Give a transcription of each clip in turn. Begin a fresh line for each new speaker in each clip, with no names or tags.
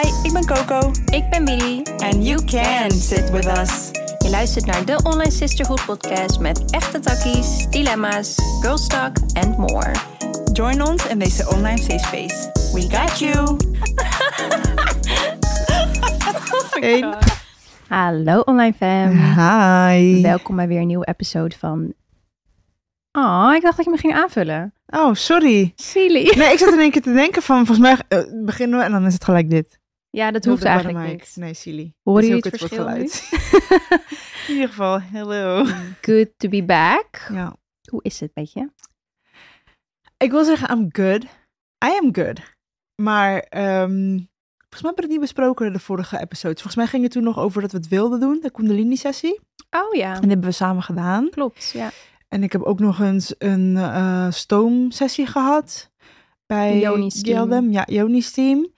Hi, ik ben Coco.
Ik ben Billy.
And you can sit with us.
Je luistert naar de Online Sisterhood podcast met echte takkies, dilemma's, girl talk and more.
Join ons in deze online safe space. We got you.
Hey. Hallo online fam.
Hi.
Welkom bij weer een nieuwe episode van... Oh, ik dacht dat je me ging aanvullen.
Oh, sorry.
Silly.
Nee, ik zat in één keer te denken van, volgens mij eh, beginnen we en dan is het gelijk dit.
Ja, dat hoeft eigenlijk
mic.
niet.
Nee, silly.
Jullie
heel
het verschil nu?
in ieder geval, hello.
Good to be back.
Ja.
Hoe is het met je?
Ik wil zeggen, I'm good. I am good. Maar ehm, volgens mij hebben we het niet besproken in de vorige episodes. Volgens mij ging het toen nog over dat we het wilden doen, de Kundalini-sessie.
Oh ja,
En dat hebben we samen gedaan.
klopt. Ja.
En ik heb ook nog eens een eh, stoomsessie gehad bij
Joni's team.
Ja, Joni's team.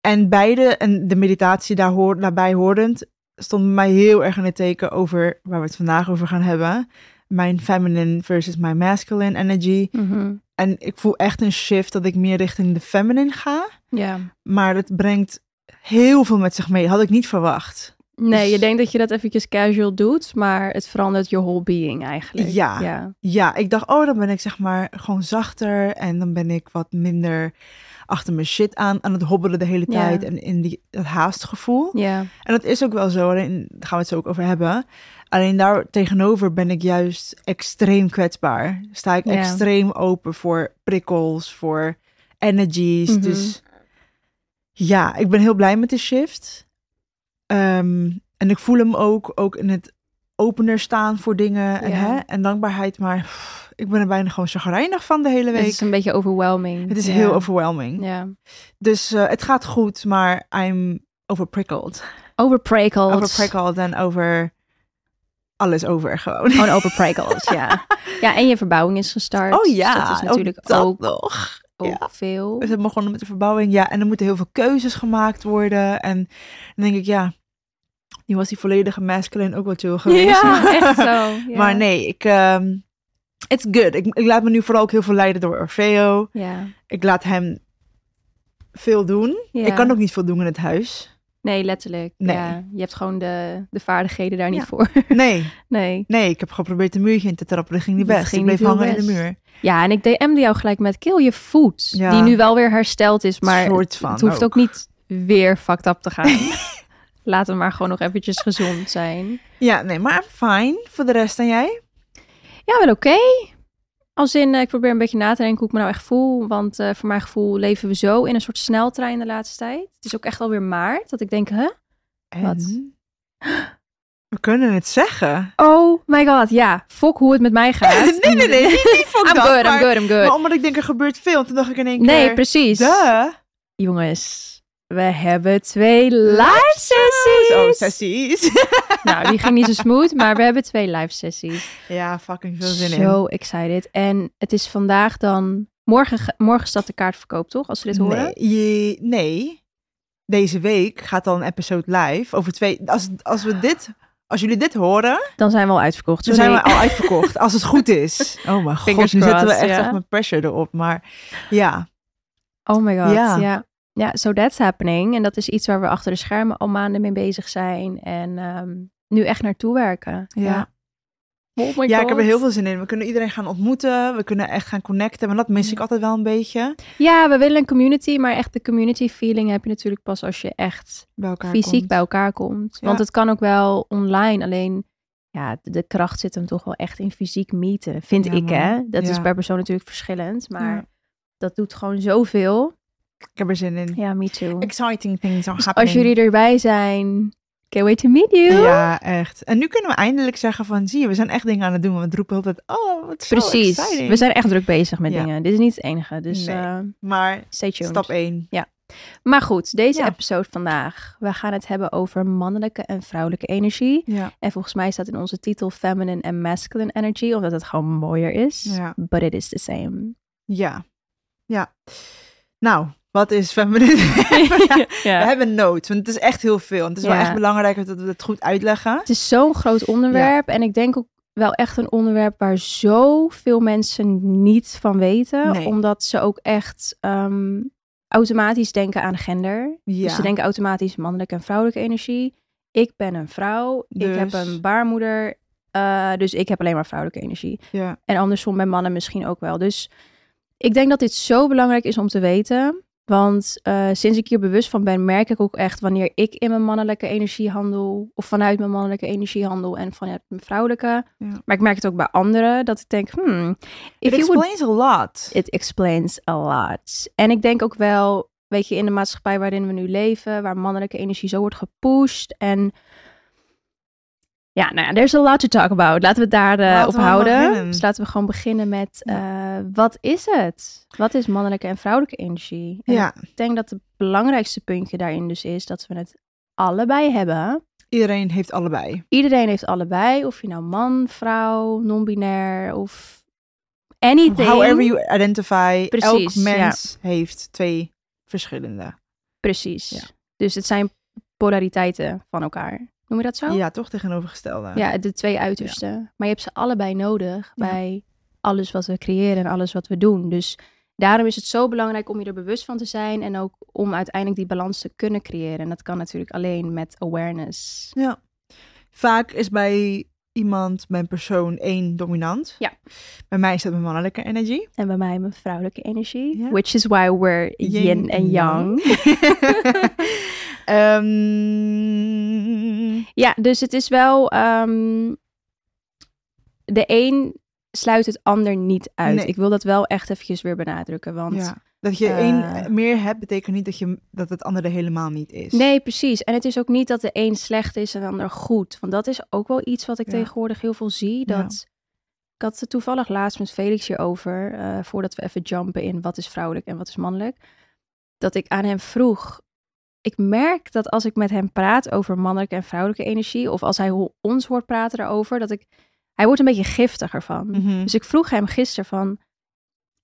En beide, en de meditatie daar hoor, daarbij horend, stond bij mij heel erg in het teken over waar we het vandaag over gaan hebben. Mijn feminine versus mijn masculine energy.
Mhm.
En ik voel echt een shift dat ik meer richting de feminine ga.
Ja.
Maar dat brengt heel veel met zich mee. Had ik niet verwacht.
Nee, je
Dus-
denkt dat je dat eventjes casual doet, maar het verandert je whole being eigenlijk.
Ja.
ja.
Ja, ik dacht, oh, dan ben ik zeg maar gewoon zachter. En dan ben ik wat minder achter mijn shit aan, aan het hobbelen de hele tijd. En in die, dat haastgevoel.
Ja.
En dat is ook wel zo, alleen daar gaan we het zo ook over hebben. Alleen daar tegenover ben ik juist extreem kwetsbaar. Sta ik extreem open voor prikkels, voor energies.
Mhm.
Dus ja, ik ben heel blij met de shift. Ehm, en ik voel hem ook, ook in het opener staan voor dingen en, hè, en dankbaarheid. Maar pff, ik ben er bijna gewoon chagrijnig van de hele
Het
week.
is een beetje overwhelming.
Het is heel overwhelming.
Ja.
Dus eh, het gaat goed, maar I'm overprickled.
Overprickled.
Overprickled en over alles over gewoon.
Gewoon ja. Ja, en je verbouwing is gestart.
Oh
Dus
ja,
dat is natuurlijk
ook, dat
ook,
nog.
ook
ja.
veel.
We zijn begonnen met de verbouwing, ja. En er moeten heel veel keuzes gemaakt worden. En dan denk ik, ja, die was die volledige masculine ook wel chill geweest.
Ja, echt zo. Ja.
Maar nee, ik, ehm it's good. Ik, ik laat me nu vooral ook heel veel leiden door Orfeo.
Ja.
Ik laat hem veel doen.
Ja.
Ik kan ook niet veel doen in het huis.
Nee, letterlijk.
Nee.
Ja. Je hebt gewoon de, de vaardigheden daar niet voor.
Nee,
Nee.
nee, ik heb geprobeerd een muurtje in te trappen. Dat ging niet best.
ging
ik bleef hangen in de muur.
Ja, en ik DM'de jou gelijk met kill je voet.
Ja.
Die nu wel weer hersteld is, maar
Soort van
het hoeft ook.
ook.
niet weer fucked up te gaan. Laten we maar gewoon nog eventjes gezond zijn.
Ja, nee, maar fine. Voor de rest en jij?
Ja, wel oké. Als in, eh, ik probeer een beetje na te denken hoe ik me nou echt voel. Want eh, voor mijn gevoel leven we zo in een soort sneltrein de laatste tijd. Het is ook echt alweer maart. Dat ik denk, huh? Wat?
We kunnen het zeggen.
Oh my god, ja. Fok hoe het met mij gaat.
nee, nee, nee. Niet, niet fuck
I'm
dat,
good, I'm
maar-
good, I'm good.
Maar omdat ik denk er gebeurt veel. Toen dacht ik in één keer...
Nee, precies.
Duh.
Jongens, we hebben twee live sessies.
Oh, sessies.
Nou, die ging niet zo smooth, maar we hebben twee live sessies.
ja, fucking veel zin in.
Zo excited. En het is vandaag dan... Morgen, ge- morgen staat de kaartverkoop, toch? Als we dit horen.
Nee, je- nee. Deze week gaat dan een episode live. Over twee... Als, als we dit... Als jullie dit horen,
Dan zijn we al uitverkocht.
dan zijn we al uitverkocht. als het goed is. Oh mijn god, nu zetten we echt,
ja.
echt met pressure erop. Maar ja,
Oh my god,
Ja.
ja. Ja, so that's happening. En dat is iets waar we achter de schermen al maanden mee bezig zijn. En ehm, nu echt naartoe werken.
Ja.
Oh my
ja,
god.
ik heb er heel veel zin in. We kunnen iedereen gaan ontmoeten. We kunnen echt gaan connecten. Maar dat mis ik altijd wel een beetje.
Ja, we willen een community, maar echt de community feeling heb je natuurlijk pas als je echt
Bij
fysiek
komt.
bij elkaar komt.
Ja.
Want het kan ook wel online, alleen ja, de, kracht zit hem toch wel echt in fysiek meeten, vind
Ja,
ik hè. Dat is per persoon natuurlijk verschillend, maar dat doet gewoon zoveel.
Ik heb er zin in.
Ja, me too.
Exciting things are
Dus
happening.
als jullie erbij zijn, can't wait to meet you.
Ja, echt. En nu kunnen we eindelijk zeggen van, zie je, we zijn echt dingen aan het doen. Want we roepen altijd, oh, wat zo
Precies.
exciting.
We zijn echt druk bezig met
Ja.
dingen. Dit is niet het enige, dus
Nee.
eh,
Maar
stay tuned.
stap 1.
Maar goed, deze
Ja.
episode vandaag. We gaan het hebben over mannelijke en vrouwelijke energie.
Ja.
En volgens mij staat in onze titel feminine en masculine energy, omdat het gewoon mooier is.
Ja.
But it is the same.
Ja. Ja. Nou, wat is feminine? We hebben notes, want het is echt heel veel. En het is wel
Ja.
echt belangrijk dat we het goed uitleggen.
Het is zo'n groot onderwerp en ik denk ook wel echt een onderwerp waar zoveel mensen niet van weten,
Nee.
omdat ze ook echt, ehm, automatisch denken aan gender.
Ja.
Dus ze denken automatisch mannelijke en vrouwelijke energie. Ik ben een vrouw, ik heb
Dus-
een baarmoeder, eh, dus ik heb alleen maar vrouwelijke energie.
ja.
En andersom bij mannen misschien ook wel. Dus ik denk dat dit zo belangrijk is om te weten. Want eh, sinds ik hier bewust van ben, merk ik ook echt wanneer ik in mijn mannelijke energie handel. Of vanuit mijn mannelijke energie handel en vanuit mijn vrouwelijke.
Ja.
Maar ik merk het ook bij anderen dat ik denk, hmm,
It
would
explains a lot.
It explains a lot. En ik denk ook wel, weet je, in de maatschappij waarin we nu leven, waar mannelijke energie zo wordt gepusht. En ja, nou ja, there's a lot to talk about. Laten we het daar eh, op houden. Dus laten we gewoon beginnen met, eh, wat is het? Wat is mannelijke en vrouwelijke energie? En
ja,
Ik denk dat het belangrijkste puntje daarin dus is dat we het allebei hebben.
iedereen heeft allebei.
Iedereen heeft allebei, of je nou man, vrouw, non-binair of anything.
However you identify, elk
ja.
mens heeft twee verschillende.
Precies.
Ja.
Dus het zijn polariteiten van elkaar. Noem je dat zo?
Ja, toch tegenovergestelde.
Ja, de twee uitersten. Maar je hebt ze allebei nodig bij alles wat we creëren en alles wat we doen. Dus daarom is het zo belangrijk om je er bewust van te zijn en ook om uiteindelijk die balans te kunnen creëren. En dat kan natuurlijk alleen met awareness.
Ja. Vaak is bij iemand, bij een persoon, één dominant.
Ja.
Bij mij is dat mijn mannelijke energie.
En bij mij mijn vrouwelijke energie. Which is why we're yin, en yang.
Ehm,
Ja, dus het is wel. ehm, de een sluit het ander niet uit.
Nee.
Ik wil dat wel echt eventjes weer benadrukken. Want
ja. Dat je
eh,
één meer hebt, betekent niet dat, je, dat het andere helemaal niet is.
Nee, precies. En het is ook niet dat de een slecht is en de ander goed. Want dat is ook wel iets wat ik
Ja.
tegenwoordig heel veel zie.
Ja.
Dat ik had het toevallig laatst met Felix hierover, eh voordat we even jumpen in wat is vrouwelijk en wat is mannelijk. Dat ik aan hem vroeg. Ik merk dat als ik met hem praat over mannelijke en vrouwelijke energie, of als hij ons hoort praten erover, dat ik. Hij wordt een beetje giftiger van.
Mhm.
Dus ik vroeg hem gisteren van.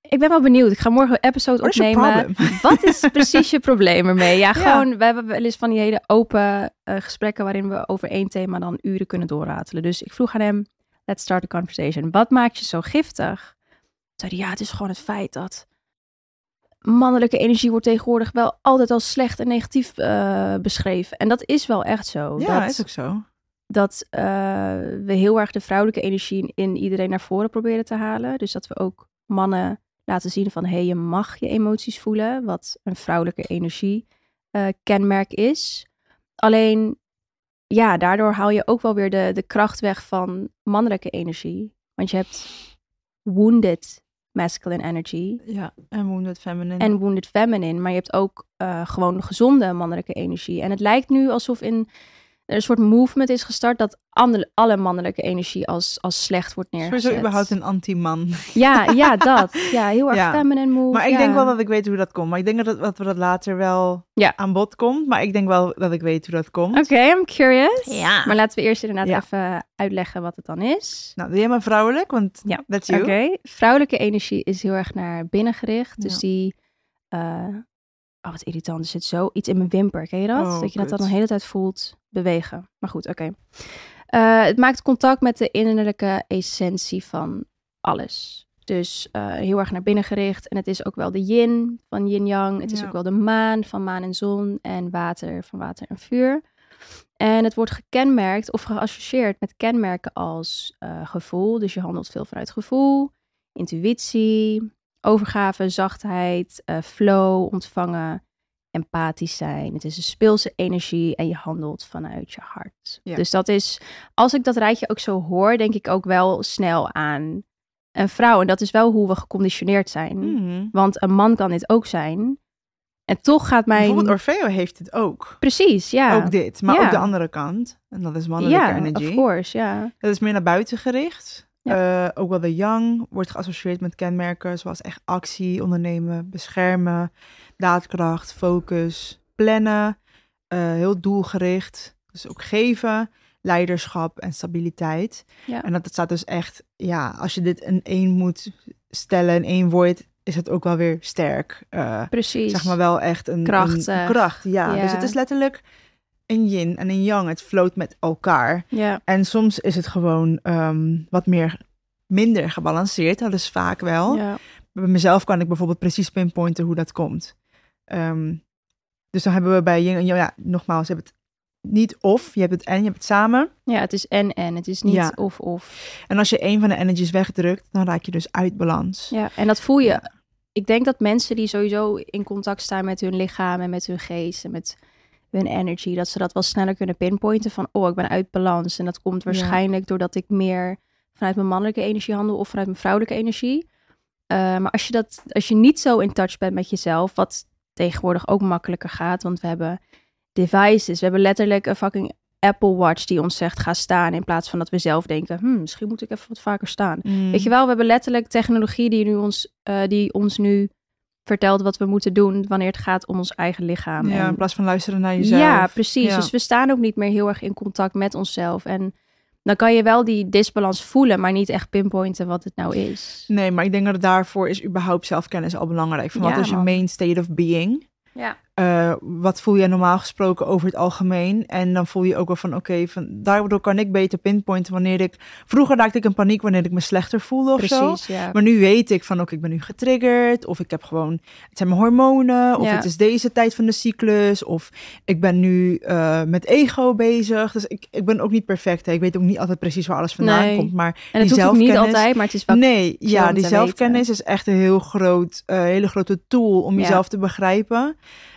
Ik ben wel benieuwd. Ik ga morgen een episode
What
opnemen. Wat is precies je probleem ermee? Ja,
Ja.
gewoon, we hebben wel eens van die hele open eh, gesprekken waarin we over één thema dan uren kunnen doorratelen. Dus ik vroeg aan hem, let's start a conversation. Wat maakt je zo giftig? Toen zei hij, ja, het is gewoon het feit dat mannelijke energie wordt tegenwoordig wel altijd als slecht en negatief eh, beschreven. En dat is wel echt zo.
Ja,
dat,
is ook zo.
Dat eh, we heel erg de vrouwelijke energie in, iedereen naar voren proberen te halen. Dus dat we ook mannen laten zien van, hé, hey, je mag je emoties voelen, wat een vrouwelijke energie eh, kenmerk is. Alleen, ja, daardoor haal je ook wel weer de, de kracht weg van mannelijke energie. Want je hebt wounded masculine energy
Ja, en wounded feminine.
en wounded feminine. Maar je hebt ook eh, gewoon gezonde mannelijke energie. En het lijkt nu alsof in er een soort movement is gestart dat andere, alle mannelijke energie als, als slecht wordt neergezet.
Sowieso überhaupt een anti-man.
Ja, ja, dat. Ja, heel erg
Ja.
feminine move.
Maar ik
ja.
denk wel dat ik weet hoe dat komt. Maar ik denk dat, het, dat we dat later wel
Ja.
aan bod komt. Maar ik denk wel dat ik weet hoe dat komt.
Oké, I'm curious.
Ja.
Maar laten we eerst inderdaad
Ja.
even uitleggen wat het dan is.
Nou, doe jij maar vrouwelijk, want
Ja,
that's
Oké,
you.
vrouwelijke energie is heel erg naar binnen gericht. Dus
Ja.
die... eh, oh, wat irritant. Er zit zo iets in mijn wimper. Ken je dat?
Oh,
dat je dat dan de hele tijd voelt bewegen. Maar goed, oké. Eh, het maakt contact met de innerlijke essentie van alles. Dus eh, heel erg naar binnen gericht. En het is ook wel de yin van yin-yang. Het is ook wel de maan van maan en zon. En water van water en vuur. En het wordt gekenmerkt of geassocieerd met kenmerken als eh, gevoel. Dus je handelt veel vanuit gevoel, intuïtie, overgave, zachtheid, eh, flow, ontvangen, empathisch zijn. Het is een speelse energie en je handelt vanuit je hart.
Ja.
Dus dat is, als ik dat rijtje ook zo hoor, denk ik ook wel snel aan een vrouw. En dat is wel hoe we geconditioneerd zijn.
Mhm.
Want een man kan dit ook zijn. En toch gaat mijn...
Bijvoorbeeld Orfeo heeft het ook.
Precies, ja.
Ook dit. Maar
Ja.
ook de andere kant. En dat is mannelijke
ja,
energy.
of course, ja.
Dat is meer naar buiten gericht. Eh, ook wel de yang wordt geassocieerd met kenmerken zoals echt actie, ondernemen, beschermen, daadkracht, focus, plannen, eh, heel doelgericht. Dus ook geven, leiderschap en stabiliteit.
Ja.
En dat het staat dus echt, ja, als je dit in één moet stellen, in één woord, is het ook wel weer sterk. Eh,
Precies.
zeg maar wel echt een, een
Krachtig.
kracht. Ja.
Ja.
dus het is letterlijk een yin en een yang. Het floot met elkaar.
Ja,
En soms is het gewoon ehm, wat meer minder gebalanceerd. Dat is vaak wel.
ja.
Bij mezelf kan ik bijvoorbeeld precies pinpointen hoe dat komt. Ehm, dus dan hebben we bij yin en yang, ja, nogmaals, je hebt het niet of, je hebt het en, je hebt het samen.
Ja, het is en en. Het is niet
Ja.
of of.
En als je een van de energies wegdrukt, dan raak je dus uit balans.
Ja, en dat voel je.
Ja.
Ik denk dat mensen die sowieso in contact staan met hun lichaam en met hun geest en met hun energy, dat ze dat wel sneller kunnen pinpointen van, oh, ik ben uit balans. En dat komt waarschijnlijk doordat ik meer vanuit mijn mannelijke energie handel of vanuit mijn vrouwelijke energie. Eh, maar als je, dat, als je niet zo in touch bent met jezelf, wat tegenwoordig ook makkelijker gaat, want we hebben devices, we hebben letterlijk een fucking Apple Watch die ons zegt ga staan in plaats van dat we zelf denken, hmm, misschien moet ik even wat vaker staan.
Mm.
Weet je wel, we hebben letterlijk technologie die, nu ons, eh, die ons nu vertelt wat we moeten doen wanneer het gaat om ons eigen lichaam.
Ja,
En-
in plaats van luisteren naar jezelf.
ja, precies.
Ja.
Dus we staan ook niet meer heel erg in contact met onszelf. En dan kan je wel die disbalans voelen, maar niet echt pinpointen wat het nou is.
Nee, maar ik denk dat daarvoor is überhaupt zelfkennis al belangrijk. Van wat is je main state of being?
Ja.
Eh, wat voel je normaal gesproken over het algemeen? En dan voel je ook wel van, oké, van daardoor kan ik beter pinpointen wanneer ik... Vroeger raakte ik in paniek wanneer ik me slechter voelde of zo.
Precies, ja.
Maar nu weet ik van, oké, ik ben nu getriggerd. Of ik heb gewoon, het zijn mijn hormonen. Of
Ja.
het is deze tijd van de cyclus. Of ik ben nu eh, met ego bezig. Dus ik, ik ben ook niet perfect. Hè. Ik weet ook niet altijd precies waar alles vandaan
Nee.
komt. Maar
en het
die
ook niet
zelfkennis-
altijd, maar het is wel...
Nee, ja, die zelfkennis is echt een heel groot, eh, hele grote tool om
Ja.
jezelf te begrijpen.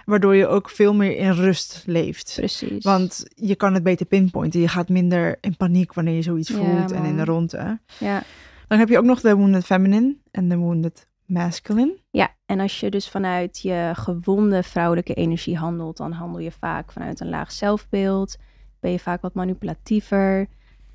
Waardoor je ook veel meer in rust leeft.
Precies.
Want je kan het beter pinpointen. Je gaat minder in paniek wanneer je zoiets
Ja,
voelt en in de ronde.
Ja.
Dan heb je ook nog de wounded feminine en de wounded masculine.
ja, en als je dus vanuit je gewonde vrouwelijke energie handelt, dan handel je vaak vanuit een laag zelfbeeld. Ben je vaak wat manipulatiever.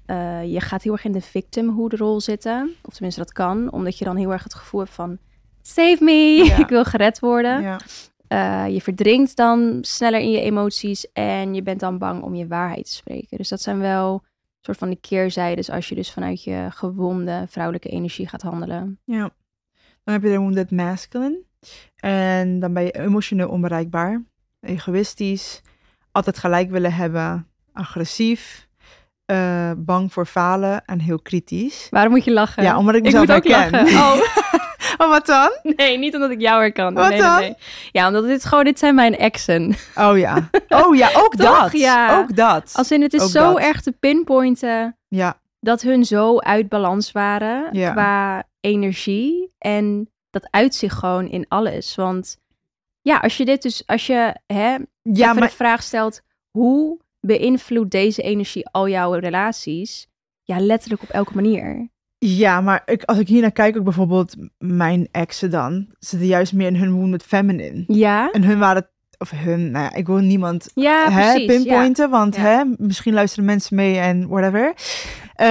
Eh, je gaat heel erg in de victimhood-rol zitten. Of tenminste, dat kan. Omdat je dan heel erg het gevoel hebt van... Save me,
Ja.
ik wil gered worden.
Ja.
Eh, je verdrinkt dan sneller in je emoties en je bent dan bang om je waarheid te spreken. Dus dat zijn wel soort van de keerzijdes als je dus vanuit je gewonde vrouwelijke energie gaat handelen.
ja. Dan heb je de wounded masculine. En dan ben je emotioneel onbereikbaar, egoïstisch, altijd gelijk willen hebben, agressief, eh, bang voor falen en heel kritisch.
Waarom moet je lachen?
Ja, omdat ik
ik
mezelf
moet ook
herken.
lachen. Oh,
Oh, wat dan?
nee, niet omdat ik jou herkan.
Wat
nee, nee,
dan?
nee. Ja, omdat dit gewoon, dit zijn mijn exen.
Oh ja. Oh ja, ook
Toch?
dat.
Ja.
Ook dat.
Als in, het is
Ook
zo
dat.
erg te pinpointen
Ja,
dat hun zo uit balans waren
Ja.
qua energie. En dat uit zich gewoon in alles. Want ja, als je dit dus, als je hè,
ja maar
de vraag stelt, hoe beïnvloedt deze energie al jouw relaties? Ja, letterlijk op elke manier.
Ja, maar ik, als ik hier naar kijk, ook bijvoorbeeld mijn exen dan, zitten juist meer in hun wounded feminine.
Ja,
En hun waren, of hun, nou ja, ik wil niemand
ja
hè,
precies.
pinpointen, want
Ja.
Hè, misschien luisteren mensen mee en whatever. Eh,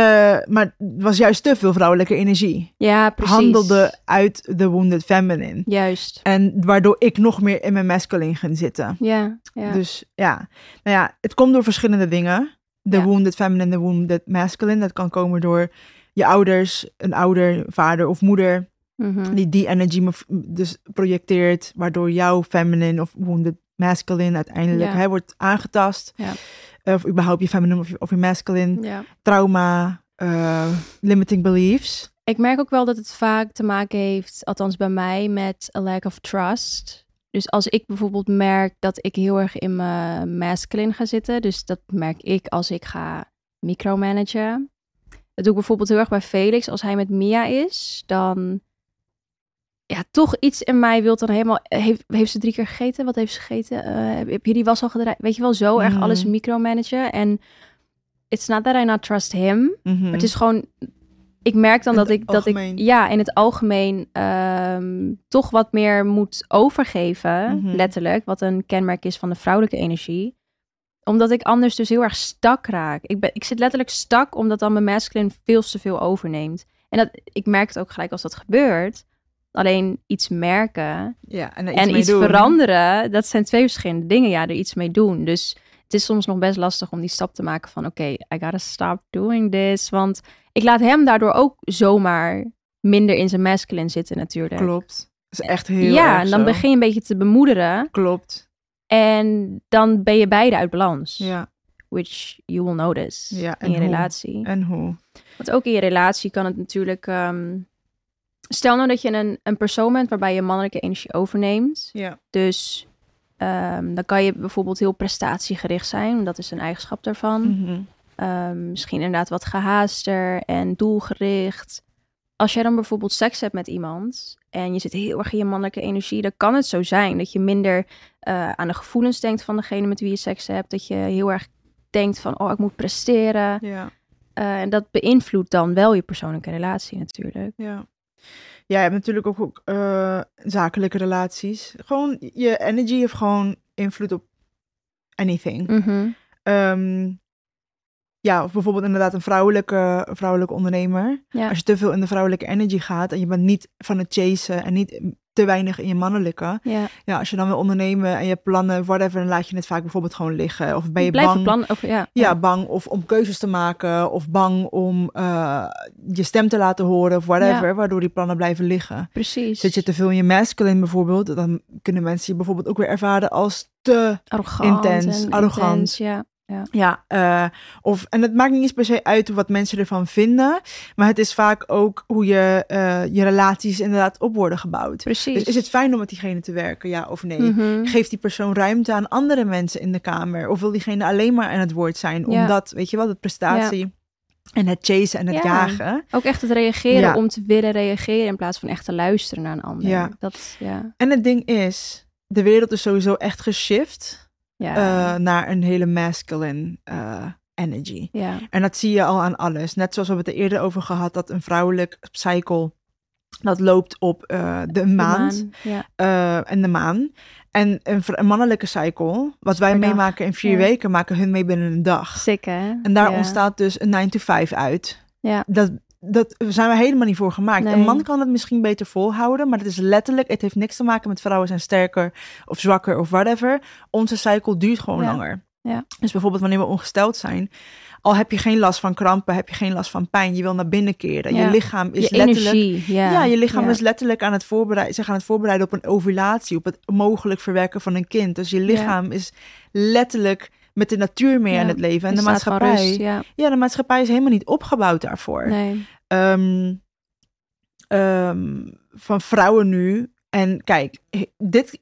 maar het was juist te veel vrouwelijke energie.
Ja, precies.
Handelde uit de wounded feminine.
Juist.
En waardoor ik nog meer in mijn masculine ging zitten.
Ja, ja.
Dus ja, nou ja, het komt door verschillende dingen. De wounded feminine de wounded masculine. Dat kan komen door je ouders, een ouder, vader of moeder.
Mhm.
Die die energy me- dus projecteert. Waardoor jouw feminine of wounded masculine uiteindelijk hè, wordt aangetast. Of überhaupt je feminine of je, of je masculine. Trauma, eh, limiting beliefs.
Ik merk ook wel dat het vaak te maken heeft, althans bij mij, met a lack of trust. Dus als ik bijvoorbeeld merk dat ik heel erg in mijn masculine ga zitten, dus dat merk ik als ik ga micromanagen. Dat doe ik bijvoorbeeld heel erg bij Felix. Als hij met Mia is, dan ja, toch iets in mij wil dan helemaal. Heeft, heeft ze drie keer gegeten? Wat heeft ze gegeten? Eh, heb, je die was al gedraaid? Weet je wel, zo erg
Mhm.
alles micromanagen. En it's not that I not trust him.
Mhm.
Maar het is gewoon. Ik merk dan
In
dat ik, dat ik ja, in het algemeen ehm, toch wat meer moet overgeven,
Mhm.
letterlijk, wat een kenmerk is van de vrouwelijke energie. Omdat ik anders dus heel erg stak raak. Ik, ben, ik zit letterlijk stak, omdat dan mijn masculine veel te veel overneemt. En dat, ik merk het ook gelijk als dat gebeurt. Alleen iets merken
ja, en, er
en iets veranderen, dat zijn twee verschillende dingen. Ja, er iets mee doen. Dus het is soms nog best lastig om die stap te maken van... oké, I gotta stop doing this. Want ik laat hem daardoor ook zomaar minder in zijn masculine zitten natuurlijk.
Klopt. Dat is echt heel
ja, en dan
zo.
begin je een beetje te bemoederen.
Klopt.
En dan ben je beide uit balans.
Ja.
Which you will notice
Ja,
in je
hoe?
relatie.
En hoe?
Want ook in je relatie kan het natuurlijk... ehm, stel nou dat je een, een persoon bent waarbij je mannelijke energie overneemt.
Ja.
Dus Ehm, dan kan je bijvoorbeeld heel prestatiegericht zijn. Dat is een eigenschap daarvan.
Mhm.
Ehm, misschien inderdaad wat gehaaster en doelgericht. Als jij dan bijvoorbeeld seks hebt met iemand en je zit heel erg in je mannelijke energie, dan kan het zo zijn dat je minder eh, aan de gevoelens denkt van degene met wie je seks hebt. Dat je heel erg denkt van, oh, ik moet presteren.
Ja.
Eh, en dat beïnvloedt dan wel je persoonlijke relatie natuurlijk.
Ja. Ja, je hebt natuurlijk ook, ook eh, zakelijke relaties. Gewoon, je energy heeft gewoon invloed op anything.
Mhm.
Ehm, ja, of bijvoorbeeld inderdaad een vrouwelijke, vrouwelijke ondernemer.
Ja.
Als je te veel in de vrouwelijke energy gaat en je bent niet van het chasen en niet te weinig in je mannelijke.
Ja.
Ja, als je dan wil ondernemen en je hebt plannen, whatever, dan laat je het vaak bijvoorbeeld gewoon liggen. Of ben je
Blijf
bang?
plan over, ja.
Ja, bang of om keuzes te maken of bang om eh, je stem te laten horen of whatever, waardoor die plannen blijven liggen.
precies.
Zit je te veel in je masculine bijvoorbeeld, dan kunnen mensen je bijvoorbeeld ook weer ervaren als te
arrogant
intens,
en
arrogant.
intens, ja.
Ja, eh, of, en het maakt niet eens per se uit wat mensen ervan vinden, maar het is vaak ook hoe je, eh, je relaties inderdaad op worden gebouwd.
Precies.
Dus is het fijn om met diegene te werken, ja of nee?
Mhm.
Geeft die persoon ruimte aan andere mensen in de kamer? Of wil diegene alleen maar aan het woord zijn?
Ja.
Omdat, weet je wel, de prestatie en het chasen en het
Ja.
jagen.
Ook echt het reageren
Ja.
om te willen reageren in plaats van echt te luisteren naar een ander.
Ja.
Dat, ja.
En het ding is, de wereld is sowieso echt geshift
Ja.
eh, naar een hele masculine eh, energy.
ja.
En dat zie je al aan alles. Net zoals we het er eerder over gehad, dat een vrouwelijk cycle, dat loopt op eh, de
De
maand
maan, Ja.
en de maan. En een, mannelijke cycle, wat wij
Per dag.
meemaken in vier weken, maken hun mee binnen een dag.
Sick, hè?
En daar ontstaat dus een 9 to 5 uit.
Ja.
Dat, dat zijn we helemaal niet voor gemaakt.
Nee.
Een man kan het misschien beter volhouden, maar het is letterlijk, het heeft niks te maken met vrouwen zijn sterker of zwakker of whatever. Onze cycle duurt gewoon
Ja.
langer.
Ja.
Dus bijvoorbeeld wanneer we ongesteld zijn, al heb je geen last van krampen, heb je geen last van pijn, je wil naar binnen keren.
Ja.
Je lichaam is
Je
letterlijk.
energie. Ja,
Ja, je lichaam
Ja.
is letterlijk aan het voorbereiden, zich aan het voorbereiden op een ovulatie, op het mogelijk verwerken van een kind. Dus je lichaam is letterlijk met de natuur mee aan het leven. En de maatschappij,
rust, ja.
ja, de maatschappij is helemaal niet opgebouwd daarvoor.
Nee.
Ehm, ehm, van vrouwen nu. En kijk, dit,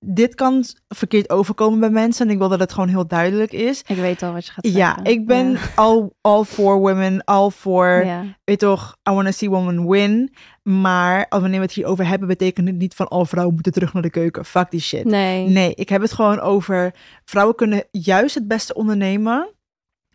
dit kan verkeerd overkomen bij mensen. En ik wil dat het gewoon heel duidelijk is.
Ik weet al wat je gaat
Ja,
zeggen.
ik ben
Ja.
all, all for women, all for,
Ja.
weet toch, I want to see women win. Maar als wanneer we het hier over hebben, betekent het niet van, oh, vrouwen moeten terug naar de keuken. Fuck die shit.
Nee.
Nee, ik heb het gewoon over, vrouwen kunnen juist het beste ondernemen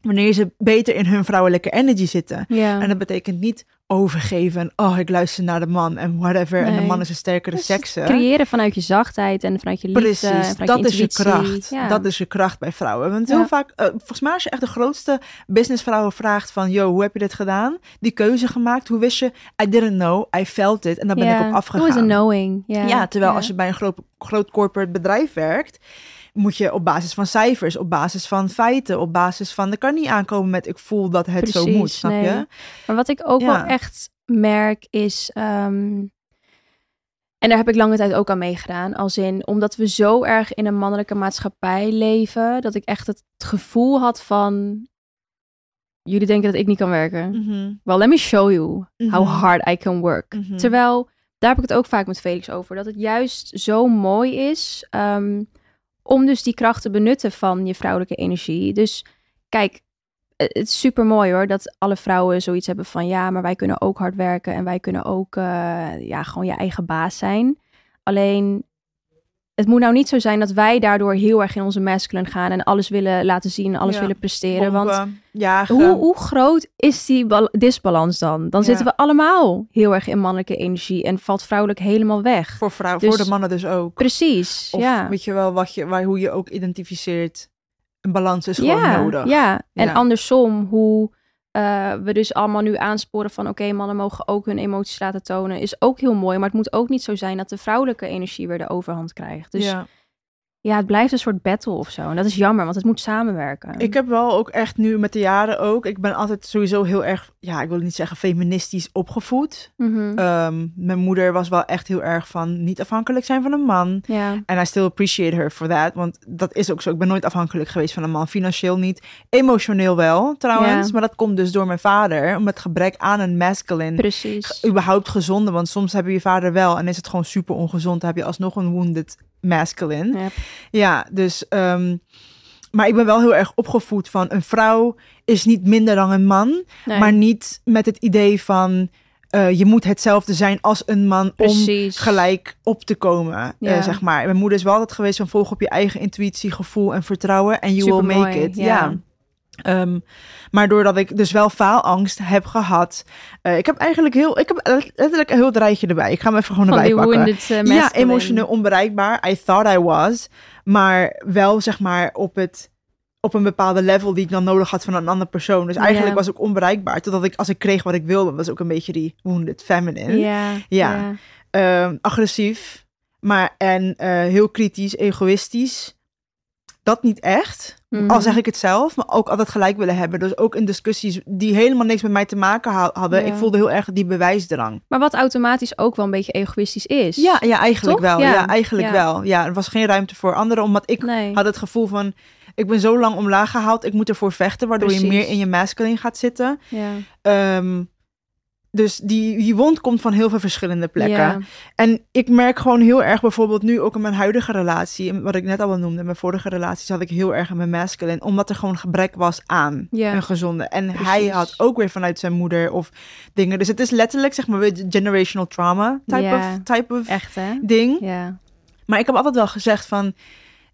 wanneer ze beter in hun vrouwelijke energy zitten.
Ja.
En dat betekent niet overgeven en oh, ik luister naar de man en whatever. En de man is een sterkere
Dus
sekse.
Creëren vanuit je zachtheid en vanuit je liefde. en
Precies,
vanuit
dat
je
is je kracht.
Ja.
Dat is je kracht bij vrouwen. Want
Ja.
heel vaak, eh, volgens mij als je echt de grootste businessvrouwen vraagt van, yo, hoe heb je dit gedaan? Die keuze gemaakt, hoe wist je? I didn't know, I felt it. En daar ben ik op
It
afgegaan.
was a knowing. Ja,
Ja, terwijl als je bij een groot, groot corporate bedrijf werkt, moet je op basis van cijfers, op basis van feiten, op basis van, er kan niet aankomen met ik voel dat het zo moet, snap
nee.
je?
Maar wat ik ook
Ja.
wel echt merk is. ehm, en daar heb ik lange tijd ook aan meegedaan. Als in, omdat we zo erg in een mannelijke maatschappij leven, dat ik echt het gevoel had van. Jullie denken dat ik niet kan werken.
Mhm,
Well, let me show you how
Mhm.
hard I can work.
mhm.
Terwijl, daar heb ik het ook vaak met Felix over, dat het juist zo mooi is ehm, om dus die kracht te benutten van je vrouwelijke energie. Dus kijk, het is super mooi hoor dat alle vrouwen zoiets hebben van ja, maar wij kunnen ook hard werken en wij kunnen ook eh, ja, gewoon je eigen baas zijn. Alleen, het moet nou niet zo zijn dat wij daardoor heel erg in onze masculine gaan en alles willen laten zien, alles
Ja.
willen presteren. Want
jagen.
hoe, hoe groot is die bal- disbalans dan? Dan
Ja.
zitten we allemaal heel erg in mannelijke energie en valt vrouwelijk helemaal weg.
Voor, vrouw,
Dus-
voor de mannen dus ook.
Precies,
Of
ja.
weet je wel, wat je, waar, hoe je ook identificeert. Een balans is gewoon nodig.
ja, en andersom, hoe eh, we dus allemaal nu aansporen van... oké, mannen mogen ook hun emoties laten tonen, is ook heel mooi. Maar het moet ook niet zo zijn dat de vrouwelijke energie weer de overhand krijgt. Dus ja,
Ja.
het blijft een soort battle of zo. En dat is jammer, want het moet samenwerken.
Ik heb wel ook echt nu met de jaren ook. Ik ben altijd sowieso heel erg, ja, ik wil niet zeggen feministisch opgevoed.
Mhm.
Ehm, mijn moeder was wel echt heel erg van niet afhankelijk zijn van een man.
ja,
En I still appreciate her for that. Want dat is ook zo. Ik ben nooit afhankelijk geweest van een man. Financieel niet. Emotioneel wel, trouwens. Maar dat komt dus door mijn vader. Om het gebrek aan een masculine.
precies.
überhaupt gezonde. Want soms heb je je vader wel en is het gewoon super ongezond. Dan heb je alsnog een wounded masculine.
Ja.
Ja, dus. ehm, maar ik ben wel heel erg opgevoed van een vrouw is niet minder dan een man,
Nee,
maar niet met het idee van eh, je moet hetzelfde zijn als een man om gelijk op te komen, eh, zeg maar. Mijn moeder is wel altijd geweest van volg op je eigen intuïtie, gevoel en vertrouwen en you will make it.
ja.
Ja. Ehm, maar doordat ik dus wel faalangst heb gehad, eh, ik heb eigenlijk heel, ik heb letterlijk een heel het rijtje erbij. Ik ga hem even gewoon
Van
erbij pakken.
wounded uh,
Ja, emotioneel onbereikbaar. I thought I was. Maar wel zeg maar op, het, op een bepaalde level die ik dan nodig had van een andere persoon. Dus eigenlijk was ik onbereikbaar. Totdat ik, als ik kreeg wat ik wilde, was ook een beetje die wounded feminine.
Ja,
Ja.
ja.
Ehm, agressief. Maar en eh, heel kritisch, egoïstisch. Dat niet echt.
Mhm.
Al zeg ik het zelf, maar ook altijd gelijk willen hebben. Dus ook in discussies die helemaal niks met mij te maken ha- hadden.
Ja.
Ik voelde heel erg die bewijsdrang.
Maar wat automatisch ook wel een beetje egoïstisch is.
Ja, ja eigenlijk
Toch?
wel.
Ja.
Ja, eigenlijk wel. Ja, er was geen ruimte voor anderen, omdat ik
Nee.
had het gevoel van, ik ben zo lang omlaag gehaald, ik moet ervoor vechten, waardoor je meer in je masculine gaat zitten.
Ja.
Ehm, dus die, die wond komt van heel veel verschillende plekken.
Ja.
En ik merk gewoon heel erg bijvoorbeeld nu ook in mijn huidige relatie, en wat ik net al noemde, mijn vorige relatie zat ik heel erg in mijn masculine, omdat er gewoon gebrek was aan
Ja.
een gezonde. En hij had ook weer vanuit zijn moeder of dingen. Dus het is letterlijk zeg maar weer generational trauma type
Ja.
of, type of
Echt,
ding.
Ja.
Maar ik heb altijd wel gezegd van...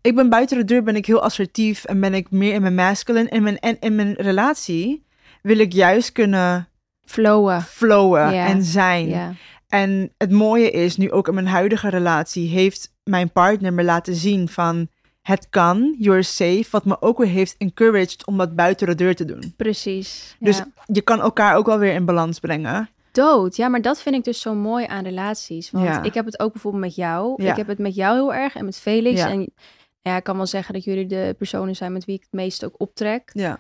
Ik ben buiten de deur ben ik heel assertief en ben ik meer in mijn masculine. En in mijn, en in mijn relatie wil ik juist kunnen
Flowen.
flowen en zijn.
Ja.
En het mooie is, nu ook in mijn huidige relatie... heeft mijn partner me laten zien van... Het kan, you're safe. Wat me ook weer heeft encouraged om dat buiten de deur te doen.
Precies.
Dus
ja.
je kan elkaar ook wel weer in balans brengen.
Dood. Ja, maar dat vind ik dus zo mooi aan relaties. Want
Ja.
ik heb het ook bijvoorbeeld met jou.
Ja.
Ik heb het met jou heel erg en met Felix. En ja, ik kan wel zeggen dat jullie de personen zijn met wie ik het meest ook optrek.
Ja.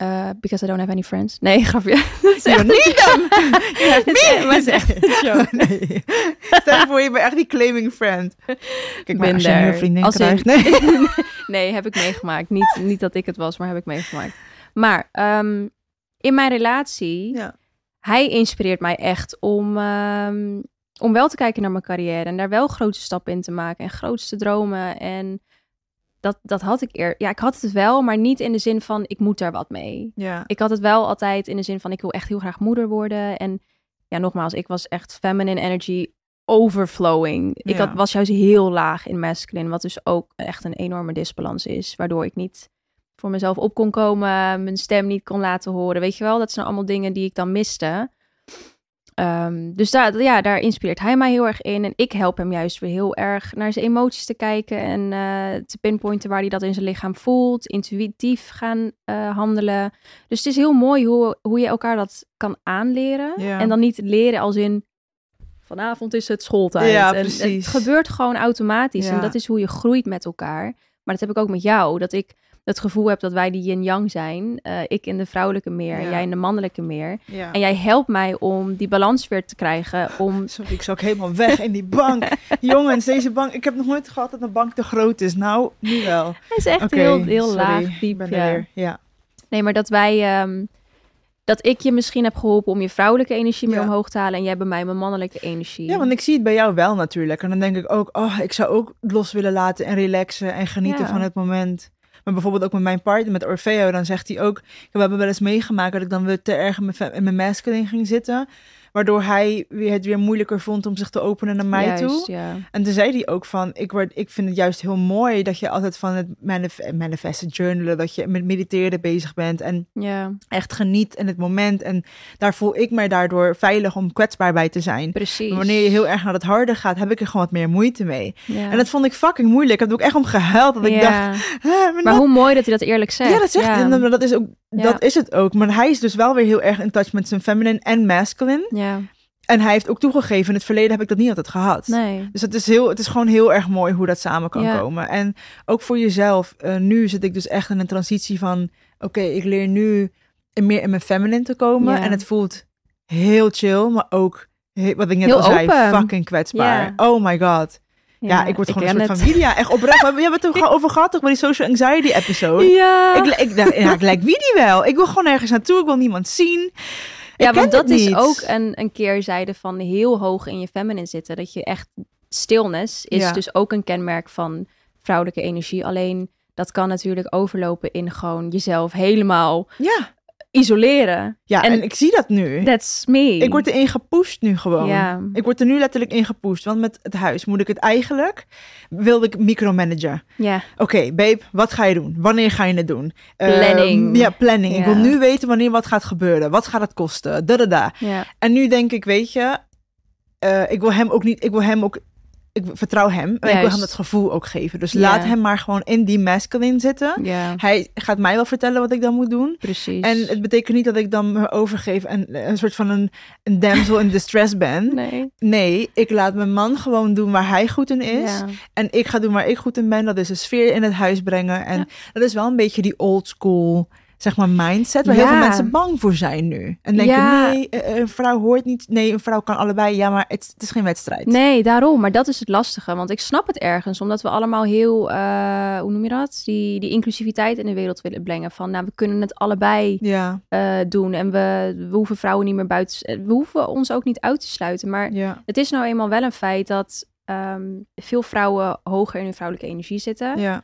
Eh, because I don't have any friends. Nee, grapje. Dat is echt. Het is- maar het is echt.
Nee. Stel je voor, je bent echt die claiming friend. Kijk maar, als je een vriendin
Als
krijgt. Nee.
Nee, heb ik meegemaakt. Niet, niet dat ik het was, maar heb ik meegemaakt. Maar ehm, in mijn relatie,
Ja.
hij inspireert mij echt om, ehm, om wel te kijken naar mijn carrière en daar wel grote stappen in te maken en grootste dromen. En dat, dat had ik eer. Ja, ik had het wel, maar niet in de zin van ik moet daar wat mee.
Ja.
Ik had het wel altijd in de zin van ik wil echt heel graag moeder worden. En ja, nogmaals, ik was echt feminine energy overflowing. Ik
Ja.
had, was juist heel laag in masculine, wat dus ook echt een enorme disbalans is, waardoor ik niet voor mezelf op kon komen, mijn stem niet kon laten horen. Weet je wel, dat zijn allemaal dingen die ik dan miste. Ehm, dus daar, ja, daar inspireert hij mij heel erg in. En ik help hem juist weer heel erg naar zijn emoties te kijken en eh, te pinpointen waar hij dat in zijn lichaam voelt. Intuïtief gaan eh, handelen. Dus het is heel mooi hoe, hoe je elkaar dat kan aanleren.
Ja.
En dan niet leren als in vanavond is het schooltijd.
Ja,
En
precies.
Het gebeurt gewoon automatisch.
Ja.
En dat is hoe je groeit met elkaar. Maar dat heb ik ook met jou. Dat ik het gevoel heb dat wij die yin-yang zijn. Eh, ik in de vrouwelijke meer,
Ja.
jij in de mannelijke meer.
ja.
En jij helpt mij om die balans weer te krijgen. Om...
Sorry, ik zat helemaal weg in die bank. Jongens, deze bank... Ik heb nog nooit gehad dat een bank te groot is. Nou, nu wel.
Het is echt heel, heel
sorry.
laag, diep.
ben
Ja.
Ja.
Nee, maar dat wij... ehm, dat ik je misschien heb geholpen om je vrouwelijke energie meer
Ja.
omhoog te halen. En jij bij mij mijn mannelijke energie.
ja, want ik zie het bij jou wel natuurlijk. En dan denk ik ook, oh, ik zou ook los willen laten en relaxen en genieten
Ja.
van het moment. Maar bijvoorbeeld ook met mijn partner, met Orfeo, dan zegt hij ook... We hebben wel eens meegemaakt dat ik dan weer te erg in mijn, in masculine ging zitten. Waardoor hij weer het weer moeilijker vond om zich te openen naar mij
Juist,
toe.
Ja.
En toen zei hij ook van, ik, word, ik vind het juist heel mooi dat je altijd van het manif manifesten journalen, dat je met mediteren bezig bent en
ja,
echt geniet in het moment. En daar voel ik mij daardoor veilig om kwetsbaar bij te zijn.
precies.
Maar wanneer je heel erg naar het harde gaat, heb ik er gewoon wat meer moeite mee.
Ja.
En dat vond ik fucking moeilijk. Ik heb ook echt om gehuild, dat ik dacht, "Hè, maar
hoe mooi dat hij dat eerlijk zegt.
ja, dat zegt hij. Dat is, ook, dat is het ook. Maar hij is dus wel weer heel erg in touch met zijn feminine en masculine.
Ja,
En hij heeft ook toegegeven, in het verleden heb ik dat niet altijd gehad.
nee.
Dus het is, heel, het is gewoon heel erg mooi hoe dat samen kan
Ja.
komen. En ook voor jezelf. eh, nu zit ik dus echt in een transitie van... Oké, ik leer nu meer in mijn feminine te komen.
Ja.
En het voelt heel chill, maar ook... Wat ik net
Heel
al zei, fucking kwetsbaar.
Ja.
Oh my god. Ja, ik word gewoon een soort van. Widia. Echt oprecht. We hebben het er over gehad toch bij die social anxiety episode.
Ja,
Ik, ik ja, ik lijk wel. Ik wil gewoon ergens naartoe. Ik wil niemand zien.
Ja want dat is ook een, een keerzijde van heel hoog in je feminine zitten. Dat je echt stillness is
Ja.
dus ook een kenmerk van vrouwelijke energie. Alleen dat kan natuurlijk overlopen in gewoon jezelf helemaal
Ja,
isoleren.
ja en,
En-
ik zie dat nu.
That's me.
Ik word erin gepusht nu gewoon.
Ja.
Ik word er nu letterlijk in gepusht. Want met het huis moet ik het eigenlijk... Wilde ik micromanagen.
Ja,
Oké, babe, wat ga je doen? Wanneer ga je het doen?
Planning.
ja, planning. Ik wil nu weten wanneer wat gaat gebeuren. Wat gaat het kosten? Da, da, da.
ja,
En nu denk ik, weet je... eh, ik wil hem ook niet... Ik wil hem ook... Ik vertrouw hem. En ik wil hem het gevoel ook geven. Dus laat hem maar gewoon in die masculine zitten. Hij gaat mij wel vertellen wat ik dan moet doen.
precies.
En het betekent niet dat ik dan me overgeef en een soort van een, een damsel in distress ben.
Nee.
Nee, ik laat mijn man gewoon doen waar hij goed in is. En ik ga doen waar ik goed in ben. Dat is een sfeer in het huis brengen. En
Ja.
dat is wel een beetje die old school, zeg maar, mindset. Waar heel veel mensen bang voor zijn nu. En denken,
Ja.
nee, eh, een vrouw hoort niet. Nee, een vrouw kan allebei. Ja, maar het, het is geen wedstrijd.
Nee, daarom. Maar dat is het lastige. Want ik snap het ergens. Omdat we allemaal heel, eh, hoe noem je dat? Die, die inclusiviteit in de wereld willen brengen. Van, nou, we kunnen het allebei
Ja,
eh, doen. En we, we hoeven vrouwen niet meer buiten... eh, We hoeven ons ook niet uit te sluiten. Maar
ja,
het is nou eenmaal wel een feit dat ehm, veel vrouwen hoger in hun vrouwelijke energie zitten.
ja.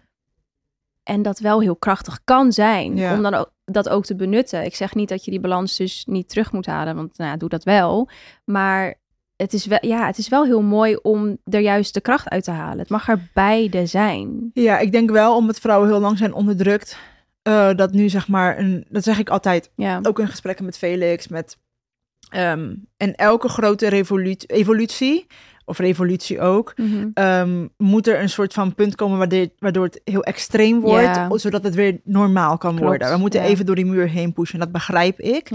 En dat wel heel krachtig kan zijn.
Ja.
Om dan ook, dat ook te benutten. Ik zeg niet dat je die balans dus niet terug moet halen. Want nou, ja, doe dat wel. Maar het is wel, ja, het is wel heel mooi om er juist de kracht uit te halen. Het mag er beide zijn.
Ja, ik denk wel, omdat vrouwen heel lang zijn onderdrukt. eh, dat nu zeg maar, een, dat zeg ik altijd,
Ja,
ook in gesprekken met Felix, met ehm, en elke grote evolutie, of revolutie ook,
Mhm.
ehm, moet er een soort van punt komen waardoor, waardoor het heel extreem wordt, zodat het weer normaal kan
Klopt,
worden. We moeten even door die muur heen pushen, dat begrijp ik.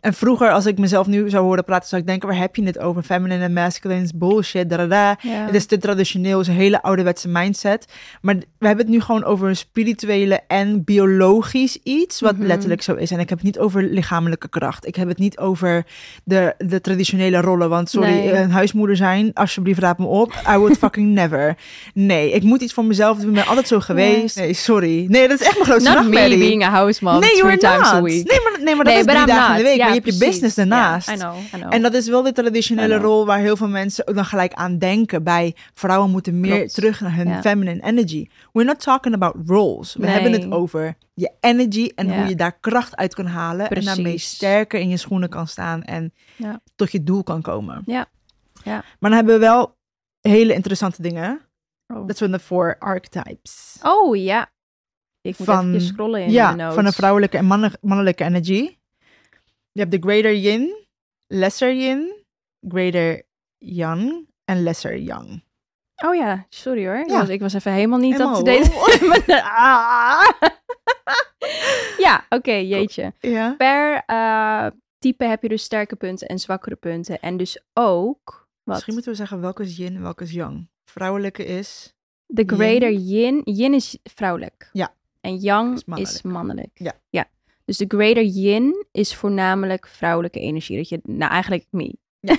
En vroeger, als ik mezelf nu zou horen praten, zou ik denken, waar heb je het over? Feminine en masculine is bullshit, da, da, da.
ja.
Het is te traditioneel, is een hele ouderwetse mindset. Maar we hebben het nu gewoon over een spirituele en biologisch iets, wat
Mhm.
letterlijk zo is. En ik heb het niet over lichamelijke kracht. Ik heb het niet over de, de traditionele rollen. Want sorry,
Nee.
een huismoeder zijn, alsjeblieft raad me op. I would fucking never. Nee, ik moet iets voor mezelf doen. Ik ben altijd zo geweest. Nee, sorry. Nee, dat is echt mijn grootste
Not me
nachtmerrie.
being a houseman
nee,
three times
not.
a week.
Nee, maar, nee, maar dat
nee,
is drie
I'm
dagen in de
not.
week.
Ja,
maar je hebt je business daarnaast.
I know, I know.
En dat is wel de traditionele rol waar heel veel mensen ook dan gelijk aan denken bij vrouwen moeten meer
Klopt.
terug naar hun feminine energy. We're not talking about roles. We
Nee.
hebben het over je energy en hoe je daar kracht uit kan halen en daarmee sterker in je schoenen kan staan en
Ja.
tot je doel kan komen.
Ja. Ja.
Maar dan hebben we wel hele interessante dingen.
Oh.
Dat zijn de four archetypes.
Oh ja. Ik moet
Van-
even scrollen in de
ja,
notes.
van een vrouwelijke en manne- mannelijke energy. Je hebt de greater yin, lesser yin, greater yang en lesser yang.
Oh ja, sorry hoor. Ik, was, ik was even helemaal niet
Helemaal.
up to date. Ah. ja, oké, jeetje.
Ja.
Per eh, type heb je dus sterke punten en zwakkere punten. En dus ook... Wat?
Misschien moeten we zeggen welke is yin en welke is yang. Vrouwelijke is...
De greater yin. Yin is vrouwelijk.
Ja.
En yang
Is
is
mannelijk. Ja.
ja. Dus de greater yin is voornamelijk vrouwelijke energie. Dat je, nou eigenlijk me.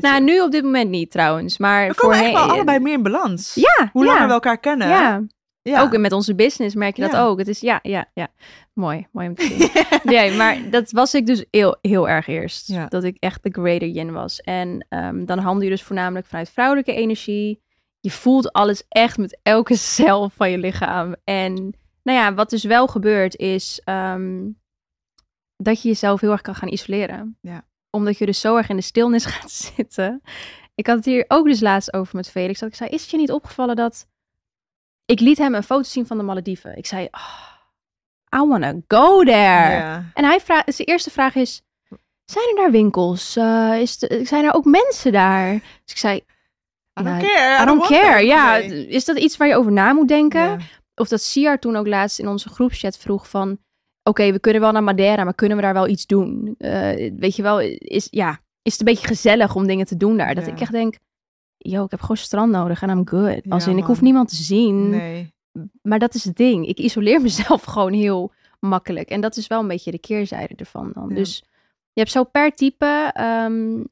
Nou, nu op dit moment niet trouwens. Maar
we komen echt
voorheen.
wel allebei meer in balans.
Ja,
Hoe
ja,
langer we elkaar kennen.
Ja,
ja.
ook met onze business merk je dat
Ja.
ook. Het is ja, ja, ja. Mooi, mooi om te zien. nee, maar dat was ik dus heel, heel erg eerst.
Ja.
Dat ik echt de greater yin was. En ehm, dan handel je dus voornamelijk vanuit vrouwelijke energie. Je voelt alles echt met elke cel van je lichaam. En nou ja, wat dus wel gebeurt is ehm, dat je jezelf heel erg kan gaan isoleren.
Ja.
Omdat je dus zo erg in de stilnis gaat zitten. Ik had het hier ook dus laatst over met Felix. Dat ik zei, is het je niet opgevallen dat... Ik liet hem een foto zien van de Malediven. Ik zei, oh, I wanna go there.
Ja.
En hij vraagt, zijn eerste vraag is, zijn er daar winkels? Eh, is de- zijn er ook mensen daar? Dus ik zei,
I don't
Nou,
care.
I don't care.
that.
Ja,
Nee.
is dat iets waar je over na moet denken?
Ja.
Of dat Siar toen ook laatst in onze groepschat vroeg van... Oké, we kunnen wel naar Madeira, maar kunnen we daar wel iets doen? Eh, weet je wel, is, ja, is het een beetje gezellig om dingen te doen daar? Dat
Ja.
ik echt denk, yo, ik heb gewoon strand nodig en I'm good. Als
Ja,
in, ik hoef
man.
niemand te zien.
Nee.
Maar dat is het ding. Ik isoleer mezelf gewoon heel makkelijk. En dat is wel een beetje de keerzijde ervan dan.
Ja.
Dus je hebt zo per type... ehm,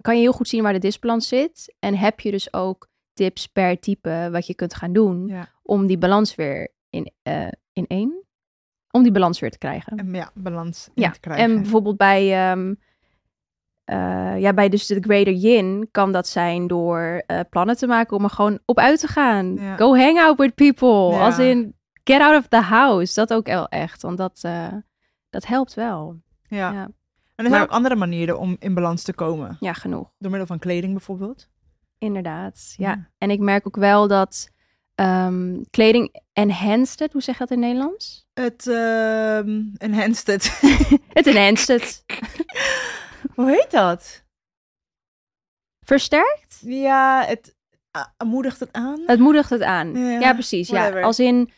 kan je heel goed zien waar de disbalans zit. En heb je dus ook tips per type wat je kunt gaan doen...
Ja.
om die balans weer in, eh, in één... om die balans weer te krijgen.
En ja, balans in
Ja,
te krijgen.
en bijvoorbeeld bij... ehm, eh, ja, bij dus de Greater Yin kan dat zijn door eh, plannen te maken om er gewoon op uit te gaan.
Ja.
Go hang out with people.
Ja.
Als in, get out of the house. Dat ook wel echt, want dat, eh, dat helpt wel.
Ja.
Ja.
En er zijn
Maar-
ook andere manieren om in balans te komen.
Ja, genoeg.
Door middel van kleding bijvoorbeeld.
Inderdaad, ja.
Ja.
En ik merk ook wel dat ehm, kleding enhanced it. Hoe zeg je dat in Nederlands?
Het ehm enhanced it.
Het enhanced it.
Hoe heet dat?
Versterkt?
Ja, het moedigt het aan.
Het moedigt het aan.
Ja,
Ja, precies. Ja. Als in,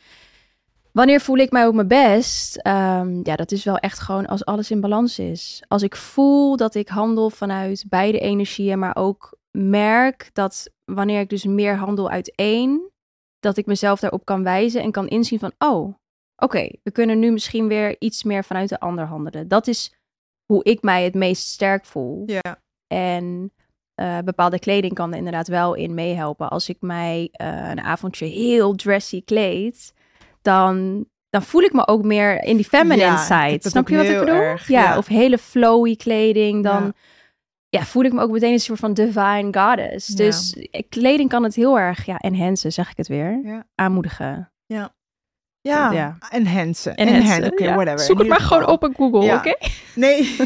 wanneer voel ik mij op mijn best? Ehm, ja, dat is wel echt gewoon als alles in balans is. Als ik voel dat ik handel vanuit beide energieën, maar ook merk dat wanneer ik dus meer handel uit één, dat ik mezelf daarop kan wijzen en kan inzien van, oh, oké, we kunnen nu misschien weer iets meer vanuit de ander handelen. Dat is hoe ik mij het meest sterk voel.
Ja.
En eh, bepaalde kleding kan er inderdaad wel in meehelpen. Als ik mij eh, een avondje heel dressy kleed, dan, dan voel ik me ook meer in die feminine
Ja,
side. Snap je wat ik bedoel?
erg,
ja,
ja.
of hele flowy kleding. Dan
Ja.
ja. voel ik me ook meteen een soort van divine goddess. Dus eh, kleding kan het heel erg ja, enhancen, zeg ik het weer.
Ja. Ja, enhancen.
Enhancen,
Enhan- Oké, whatever.
Zoek het maar gewoon op in Google, oké?
Nee.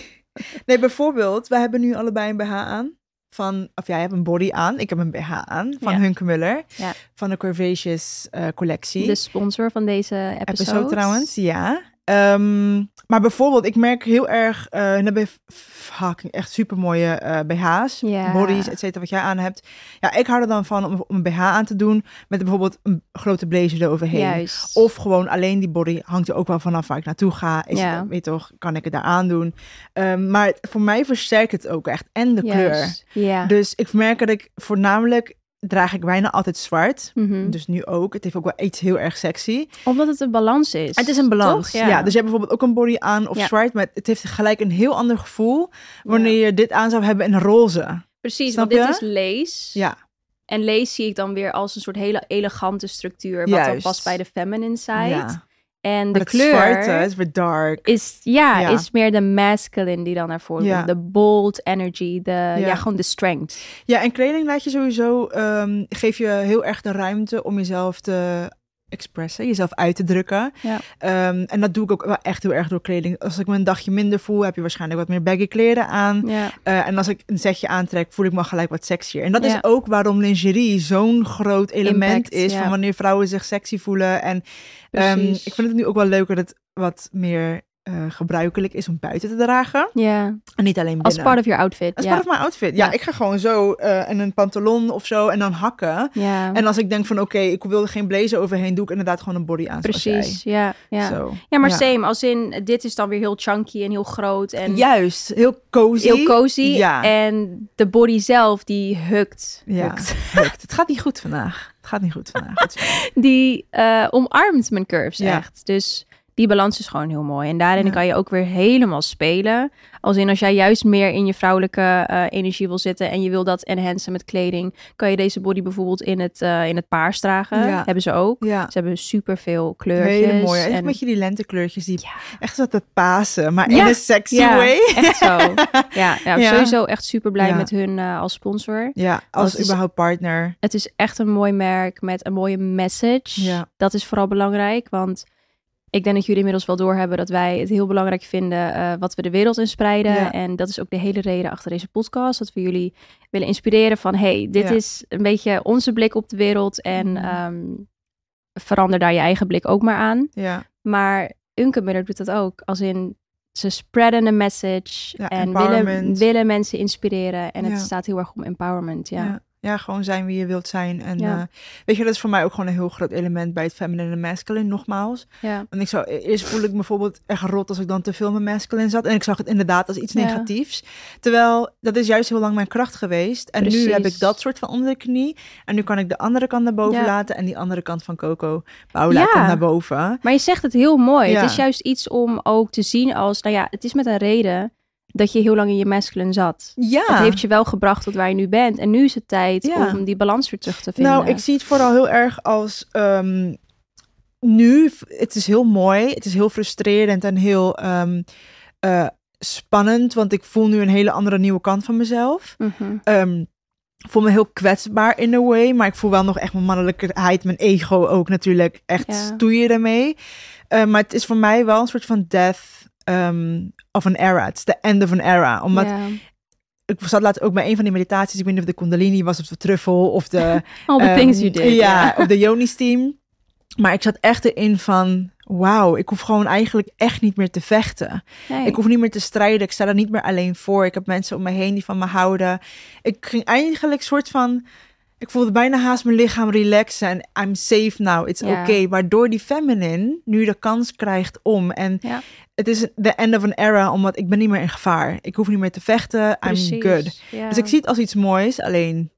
nee, bijvoorbeeld, wij hebben nu allebei een BH aan. Van, of jij hebt een body aan, ik heb een BH aan van
Ja.
Hunkemüller.
Ja.
Van de Curvaceous eh, collectie.
De sponsor van deze episode.
episode trouwens, ja. Ehm, maar bijvoorbeeld, ik merk heel erg, eh en dan ben je f- fucking echt super mooie BH's,
Ja.
bodies, et cetera, wat jij aan hebt. Ja, ik hou er dan van om, om een BH aan te doen met bijvoorbeeld een grote blazer eroverheen.
Juist.
Of gewoon alleen die body hangt er ook wel vanaf waar ik naartoe ga. Is het, weet toch, kan ik het daar aandoen. Ehm, maar voor mij versterkt het ook echt. En de kleur.
Ja.
Dus ik merk dat ik voornamelijk draag ik bijna altijd zwart.
Mhm.
Dus nu ook. Het heeft ook wel iets heel erg sexy.
Omdat het een balans is.
Het is een balans. Ja. dus je hebt bijvoorbeeld ook een body aan of
Ja.
zwart, maar het heeft gelijk een heel ander gevoel
Ja.
wanneer je dit aan zou hebben in roze.
Precies,
Snap
want dit is lace.
Ja,
En lace zie ik dan weer als een soort hele elegante structuur. Wat dan
Juist.
past bij de feminine side. En de
het
kleur
zwarte is weer dark.
is, ja,
Ja.
is meer de masculine die dan naar voren
Ja.
komt. De bold energy, de, ja. gewoon de strength.
Ja, en kleding laat je sowieso, ehm, geef je heel erg de ruimte om jezelf te expressen, jezelf uit te drukken.
Ja.
Ehm, en dat doe ik ook wel echt heel erg door kleding. Als ik me een dagje minder voel, heb je waarschijnlijk wat meer baggy kleren aan.
Ja,
Eh, en als ik een setje aantrek, voel ik me gelijk wat sexier. En dat
Ja.
is ook waarom lingerie zo'n groot element
Impact,
is van wanneer vrouwen zich sexy voelen. En ehm, ik vind het nu ook wel leuk dat wat meer eh, gebruikelijk is om buiten te dragen.
ja,
En niet alleen binnen.
als part of your outfit.
Als part of mijn outfit. Ja, ik ga gewoon zo eh in een pantalon of zo en dan hakken.
ja,
En als ik denk van oké, ik wil er geen blazer overheen, doe ik inderdaad gewoon een body aan.
precies. Ja, ja.
Zo.
ja, maar
Ja.
same. Als in, dit is dan weer heel chunky en heel groot. En
Juist, heel cozy.
heel cozy.
Ja.
En de body zelf, die hukt.
Ja,
hukt.
Hukt. Het gaat niet goed vandaag. Het gaat niet goed vandaag.
Die eh, omarmt mijn curves echt. Dus die balans is gewoon heel mooi. En daarin
Ja.
kan je ook weer helemaal spelen. Als in als jij juist meer in je vrouwelijke eh, energie wil zitten en je wil dat enhancen met kleding, kan je deze body bijvoorbeeld in het, eh, in het paars dragen.
Ja.
Hebben ze ook.
ja.
Ze hebben superveel kleurtjes.
Hele mooie. Echt
en-
een beetje die lentekleurtjes die
Ja.
echt zo te pasen, maar
Ja.
in een sexy way.
echt zo. Ja, ja,
Ja.
sowieso echt super blij
Ja.
met hun eh, als sponsor.
Ja,
Als het is-
überhaupt partner.
Het is echt een mooi merk met een mooie message.
Ja.
Dat is vooral belangrijk, want ik denk dat jullie inmiddels wel doorhebben dat wij het heel belangrijk vinden eh, wat we de wereld in spreiden.
Ja.
En dat is ook de hele reden achter deze podcast, dat we jullie willen inspireren van, hey, dit
Ja.
is een beetje onze blik op de wereld en
Mhm.
ehm, verander daar je eigen blik ook maar aan.
Ja,
Maar Unkemuller doet dat ook, als in ze spreaden een message
Ja,
en willen, willen mensen inspireren. En het staat heel erg om empowerment, ja.
Ja. gewoon zijn wie je wilt zijn. En
Ja.
eh, weet je, dat is voor mij ook gewoon een heel groot element bij het feminine en masculine, nogmaals.
ja.
Want ik zou, eerst voel ik me bijvoorbeeld echt rot als ik dan te veel met masculine zat. En ik zag het inderdaad als iets
Ja.
negatiefs. Terwijl, dat is juist heel lang mijn kracht geweest. En nu heb ik dat soort van onder de knie. En nu kan ik de andere kant naar boven laten. En die andere kant van Coco Paula komt naar boven.
Maar je zegt het heel mooi. Het is juist iets om ook te zien als, nou ja, het is met een reden dat je heel lang in je masculine zat.
Ja.
Het heeft je wel gebracht tot waar je nu bent. En nu is het tijd
Ja.
om die balans weer terug te vinden.
Nou, ik zie het vooral heel erg als ehm, nu. Het is heel mooi. Het is heel frustrerend en heel. ehm, eh, spannend, want ik voel nu een hele andere nieuwe kant van mezelf. Ik voel me heel kwetsbaar in a way, maar ik voel wel nog echt mijn mannelijkheid, mijn ego ook natuurlijk echt
Ja.
stoeien ermee. Eh, maar het is voor mij wel een soort van death ehm, of an era. Het is the end of an era. Omdat ik zat laatst ook bij een van die meditaties. Ik weet niet of de Kundalini was of de truffel of de
All the
Ehm,
things you did.
Ja, of de Yoni steam. Maar ik zat echt erin van, wauw, ik hoef gewoon eigenlijk echt niet meer te vechten.
Nee.
Ik hoef niet meer te strijden. Ik sta er niet meer alleen voor. Ik heb mensen om me heen die van me houden. Ik ging eigenlijk soort van, ik voelde bijna haast mijn lichaam relaxen en I'm safe now. It's
Ja.
okay. Waardoor die feminine nu de kans krijgt om. En het is the end of an era, omdat ik ben niet meer in gevaar. Ik hoef niet meer te vechten. I'm good. Dus ik zie het als iets moois, alleen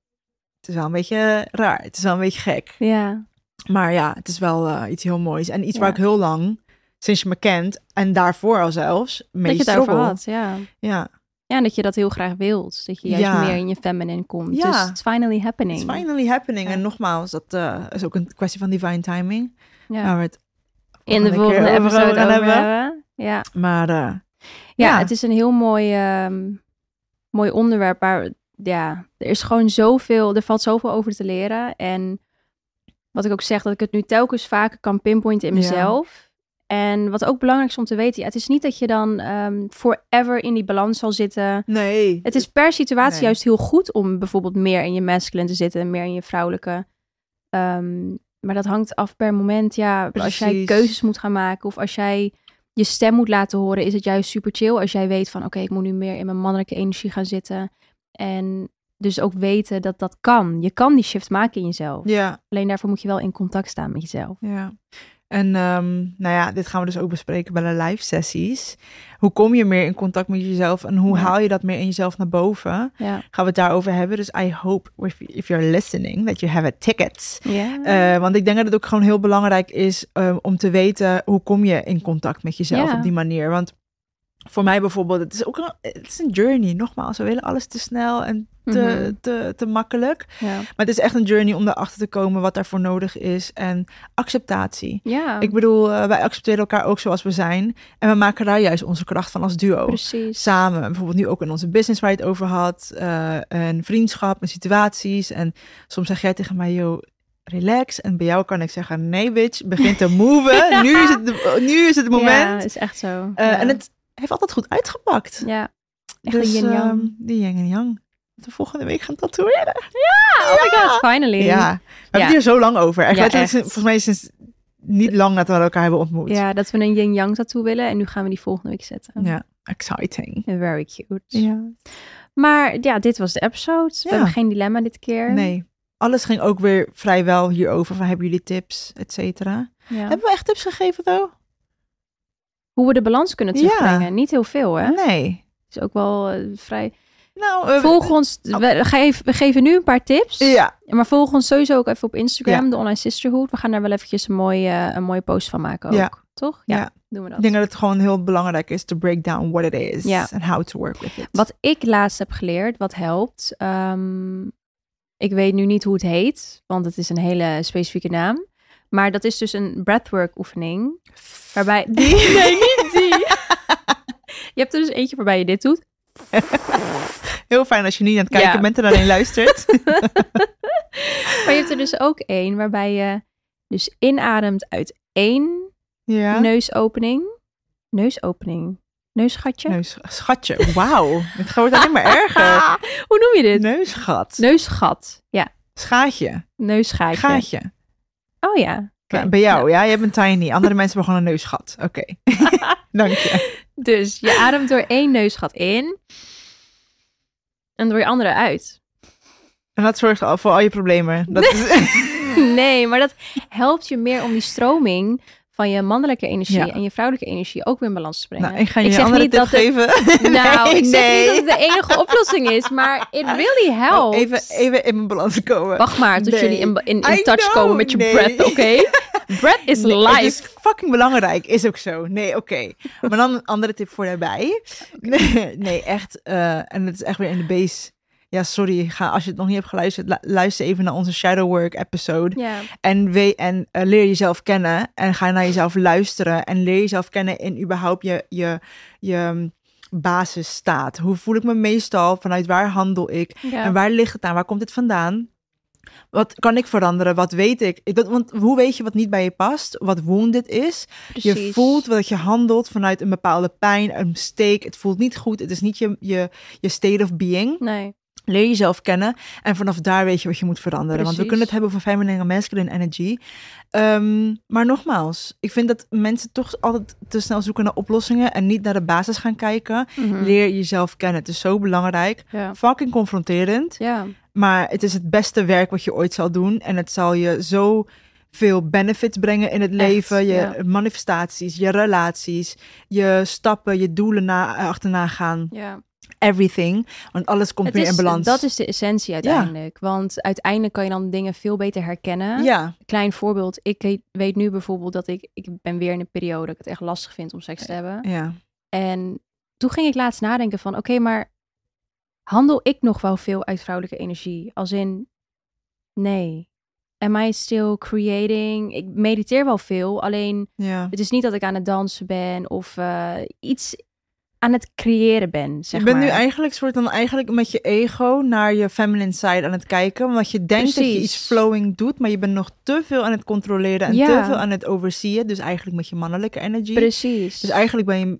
het is wel een beetje raar. Het is wel een beetje gek.
Ja.
Maar ja, het is wel eh, iets heel moois. En iets waar ik heel lang, sinds je me kent, en daarvoor al zelfs, mee
Dat je het over
struggle.
had, ja.
Ja,
Ja, en dat je dat heel graag wilt. Dat je juist
Ja.
meer in je feminine komt.
Ja.
Dus it's finally happening.
it's finally happening.
Ja.
En nogmaals, dat eh, is ook een kwestie van divine timing.
Ja.
Waar we het
in de
volgende
episode over
hebben.
hebben. Ja.
Maar eh,
Ja,
Ja.
het is een heel mooi, ehm, mooi onderwerp. Maar ja, er is gewoon zoveel, er valt zoveel over te leren. En wat ik ook zeg, dat ik het nu telkens vaker kan pinpointen in mezelf. En wat ook belangrijk is om te weten, ja, het is niet dat je dan ehm, forever in die balans zal zitten.
nee.
Het is per situatie
Nee.
juist heel goed om bijvoorbeeld meer in je masculine te zitten en meer in je vrouwelijke. Ehm, maar dat hangt af per moment. Ja, als jij keuzes moet gaan maken of als jij je stem moet laten horen, is het juist super chill als jij weet van oké, ik moet nu meer in mijn mannelijke energie gaan zitten. En dus ook weten dat dat kan. Je kan die shift maken in jezelf.
Ja,
Alleen daarvoor moet je wel in contact staan met jezelf.
ja. En ehm, nou ja, dit gaan we dus ook bespreken bij de live sessies. Hoe kom je meer in contact met jezelf en hoe
Ja.
haal je dat meer in jezelf naar boven?
Ja.
Gaan we het daarover hebben. Dus I hope if, if you're listening that you have a ticket.
Ja.
Eh, want ik denk dat het ook gewoon heel belangrijk is um, om te weten hoe kom je in contact met jezelf op die manier. Want voor mij bijvoorbeeld, het is ook een, het is een journey. Nogmaals, we willen alles te snel en te,
Mhm.
te, te makkelijk.
ja.
Maar het is echt een journey om erachter te komen wat daarvoor nodig is. En acceptatie.
ja,
Ik bedoel, eh, wij accepteren elkaar ook zoals we zijn. En we maken daar juist onze kracht van als duo
precies.
samen. Bijvoorbeeld nu ook in onze business waar je het over had. eh en vriendschap en situaties. En soms zeg jij tegen mij, yo, relax. En bij jou kan ik zeggen, nee bitch, begin te moven. nu, is het, nu is het het
Ja,
moment.
is echt zo.
Eh,
ja.
En het heeft altijd goed uitgepakt.
ja. Echt
dus,
een yin-yang.
ehm, die yin en yang. We volgende week gaan tatoeëren.
Oh my god, finally.
Ja, we hebben
Ja.
het hier zo lang over. Echt
Ja, echt.
sinds- volgens mij sinds niet lang nadat we elkaar hebben ontmoet.
Ja, dat we een yin-yang tattoo willen. En nu gaan we die volgende week zetten.
Ja, exciting.
Very cute.
Ja.
Maar ja, dit was de episode. We
Ja.
hebben geen dilemma dit keer.
Nee. Alles ging ook weer vrijwel hierover. Van, hebben jullie tips, et cetera?
Ja.
Hebben we echt tips gegeven, though?
Hoe we de balans kunnen
Ja.
terugbrengen. Niet heel veel, hè?
Nee.
Het is ook wel eh, vrij...
Nou, eh,
Volg ons... We, geven- we geven nu een paar tips.
Ja,
Maar volg ons sowieso ook even op Instagram,
Ja.
de Online Sisterhood. We gaan daar wel eventjes een mooie, eh, een mooie post van maken ook.
Ja.
Toch?
Ja.
doen we dat.
ik denk dat het gewoon heel belangrijk is to break down what it is.
Ja.
And how to work with it.
Wat ik laatst heb geleerd, wat helpt. ehm, ik weet nu niet hoe het heet, want het is een hele specifieke naam. Maar dat is dus een breathwork oefening. Waarbij... Die? Nee, niet die. je hebt er dus eentje waarbij je dit doet.
Heel fijn als je niet aan het kijken
Ja.
bent en alleen luistert.
Maar je hebt er dus ook één waarbij je dus inademt uit één
ja.
neusopening. Neusopening. Neusgatje?
Neus, schatje, wauw. Het wordt alleen maar erger.
Hoe noem je dit?
Neusgat.
Neusgat. Ja,
Schaatje.
neusgaatje.
Gaatje.
Oh ja.
Bij jou, ja? Je hebt een tiny. Andere mensen hebben gewoon een neusgat. Oké. Dank je.
Dus je ademt door één neusgat in en door je andere uit.
En dat zorgt al voor al je problemen. Dat is,
Nee, maar dat helpt je meer om die stroming van je mannelijke energie
Ja.
en je vrouwelijke energie ook weer in balans te brengen.
nou, ik ga je
Ik zeg
andere
niet
tip
dat het-
geven.
Nou,
nee,
ik zeg
nee.
niet dat het de enige oplossing is, maar it really helps.
Oh, even, even in mijn balans komen.
Wacht maar tot
Nee.
jullie in, in, touch
know,
komen met je breath, oké? breath is life.
Het is fucking belangrijk, is ook zo. Nee, oké. Maar dan een andere tip voor daarbij. Nee, nee, echt. eh, en het is echt weer in de base. Ja, sorry. Ga, als je het nog niet hebt geluisterd, lu- luister even naar onze Shadow Work episode. En, we, en eh, leer jezelf kennen. En ga naar jezelf luisteren. En leer jezelf kennen in überhaupt je, je, je, basis staat. Hoe voel ik me meestal? Vanuit waar handel ik? En waar ligt het aan? Waar komt het vandaan? Wat kan ik veranderen? Wat weet ik? Dat- Want hoe weet je wat niet bij je past? Wat wounded is? Je voelt dat je handelt vanuit een bepaalde pijn, een steek. Het voelt niet goed. Het is niet je, je, je state of being.
Nee.
Leer jezelf kennen. En vanaf daar weet je wat je moet veranderen. Want we kunnen het hebben over feminine en masculine energy. Ehm, maar nogmaals, ik vind dat mensen toch altijd te snel zoeken naar oplossingen. En niet naar de basis gaan kijken.
Mhm.
Leer jezelf kennen. Het is zo belangrijk.
Ja.
Fucking confronterend.
Ja.
Maar het is het beste werk wat je ooit zal doen. En het zal je zo veel benefits brengen in het leven. Je
ja.
manifestaties, je relaties, je stappen, je doelen na, achterna gaan.
ja.
Everything. Want alles komt weer in balans.
Dat is de essentie uiteindelijk. Want uiteindelijk kan je dan dingen veel beter herkennen.
Ja,
Klein voorbeeld. Ik weet- weet nu bijvoorbeeld dat ik... Ik ben weer in een periode dat ik het echt lastig vind om seks te hebben.
ja.
En toen ging ik laatst nadenken van... Oké, maar handel ik nog wel veel uit vrouwelijke energie? Als in, nee. Am I still creating? Ik mediteer wel veel, alleen
ja.
het is niet dat ik aan het dansen ben of eh, iets aan het creëren ben, zeg
je bent
maar.
nu eigenlijk soort dan eigenlijk met je ego naar je feminine side aan het kijken. Omdat je denkt dat je iets flowing doet, maar je bent nog te veel aan het controleren en
Ja.
te veel aan het overzien. Dus eigenlijk met je mannelijke energy.
Precies.
Dus eigenlijk ben je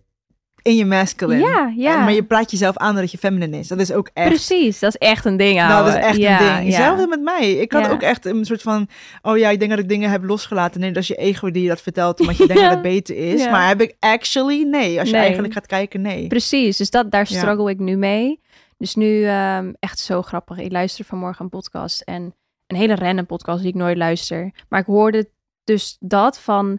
in je masculine.
ja, ja.
Maar je praat jezelf aan dat je feminine is. Dat is ook echt.
Precies, dat is echt een ding,
Nou, dat is
ouwe.
echt
Ja,
een ding.
ja.
Hetzelfde met mij. Ik had ook echt een soort van... Oh ja, ik denk dat ik dingen heb losgelaten. Nee, dat is je ego die je dat vertelt... omdat je denkt dat het beter is. Maar heb ik actually... Nee. Als je
Nee.
eigenlijk gaat kijken, nee.
Precies, dus dat, daar struggle ik nu mee. Dus nu ehm, echt zo grappig. Ik luister vanmorgen een podcast en een hele random podcast die ik nooit luister. Maar ik hoorde dus dat van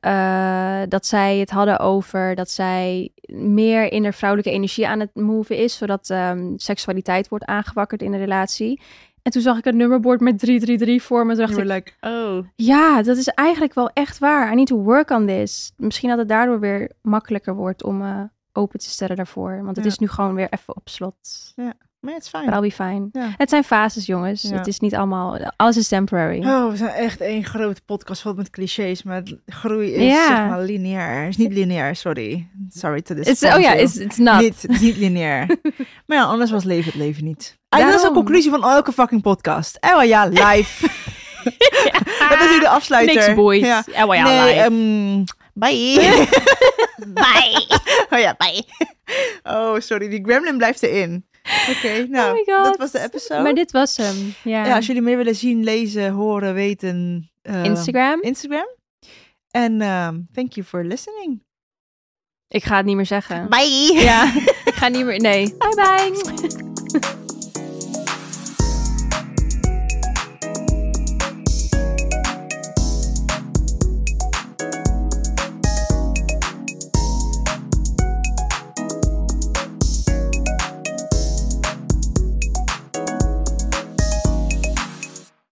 eh, dat zij het hadden over dat zij meer in haar vrouwelijke energie aan het moven is, zodat ehm, seksualiteit wordt aangewakkerd in de relatie. En toen zag ik een nummerbord met 333 voor me. Toen dacht ik,
like, oh.
ja, dat is eigenlijk wel echt waar. I need to work on this. Misschien dat het daardoor weer makkelijker wordt om eh, open te stellen daarvoor. Want het
Ja.
is nu gewoon weer even op slot.
Maar het is fijn.
I'll be fine.
Ja.
Het zijn fases, jongens.
Ja.
Het is niet allemaal... Alles is temporary.
Oh, we zijn echt één grote podcast vol met clichés. Maar groei is zeg maar lineair. is niet lineair, sorry. Sorry to this.
Oh ja, it's, it's not.
Niet, het is niet lineair. maar ja, anders was leven het leven niet. Ah, dat is de conclusie van elke fucking podcast. Oh ja, live. dat is nu de afsluiter.
Niks boeit.
Ja.
Oh ja,
nee,
live.
ehm, bye.
Bye.
oh ja, bye. Oh, sorry, die gremlin blijft erin. Oké, nou,
oh god.
dat was de episode.
Maar dit was hem. Ja.
Ja, als jullie meer willen zien, lezen, horen, weten. eh,
Instagram.
Instagram. En ehm, thank you for listening.
Ik ga het niet meer zeggen.
Bye.
Ja, ik ga niet meer... Nee. Bye bye.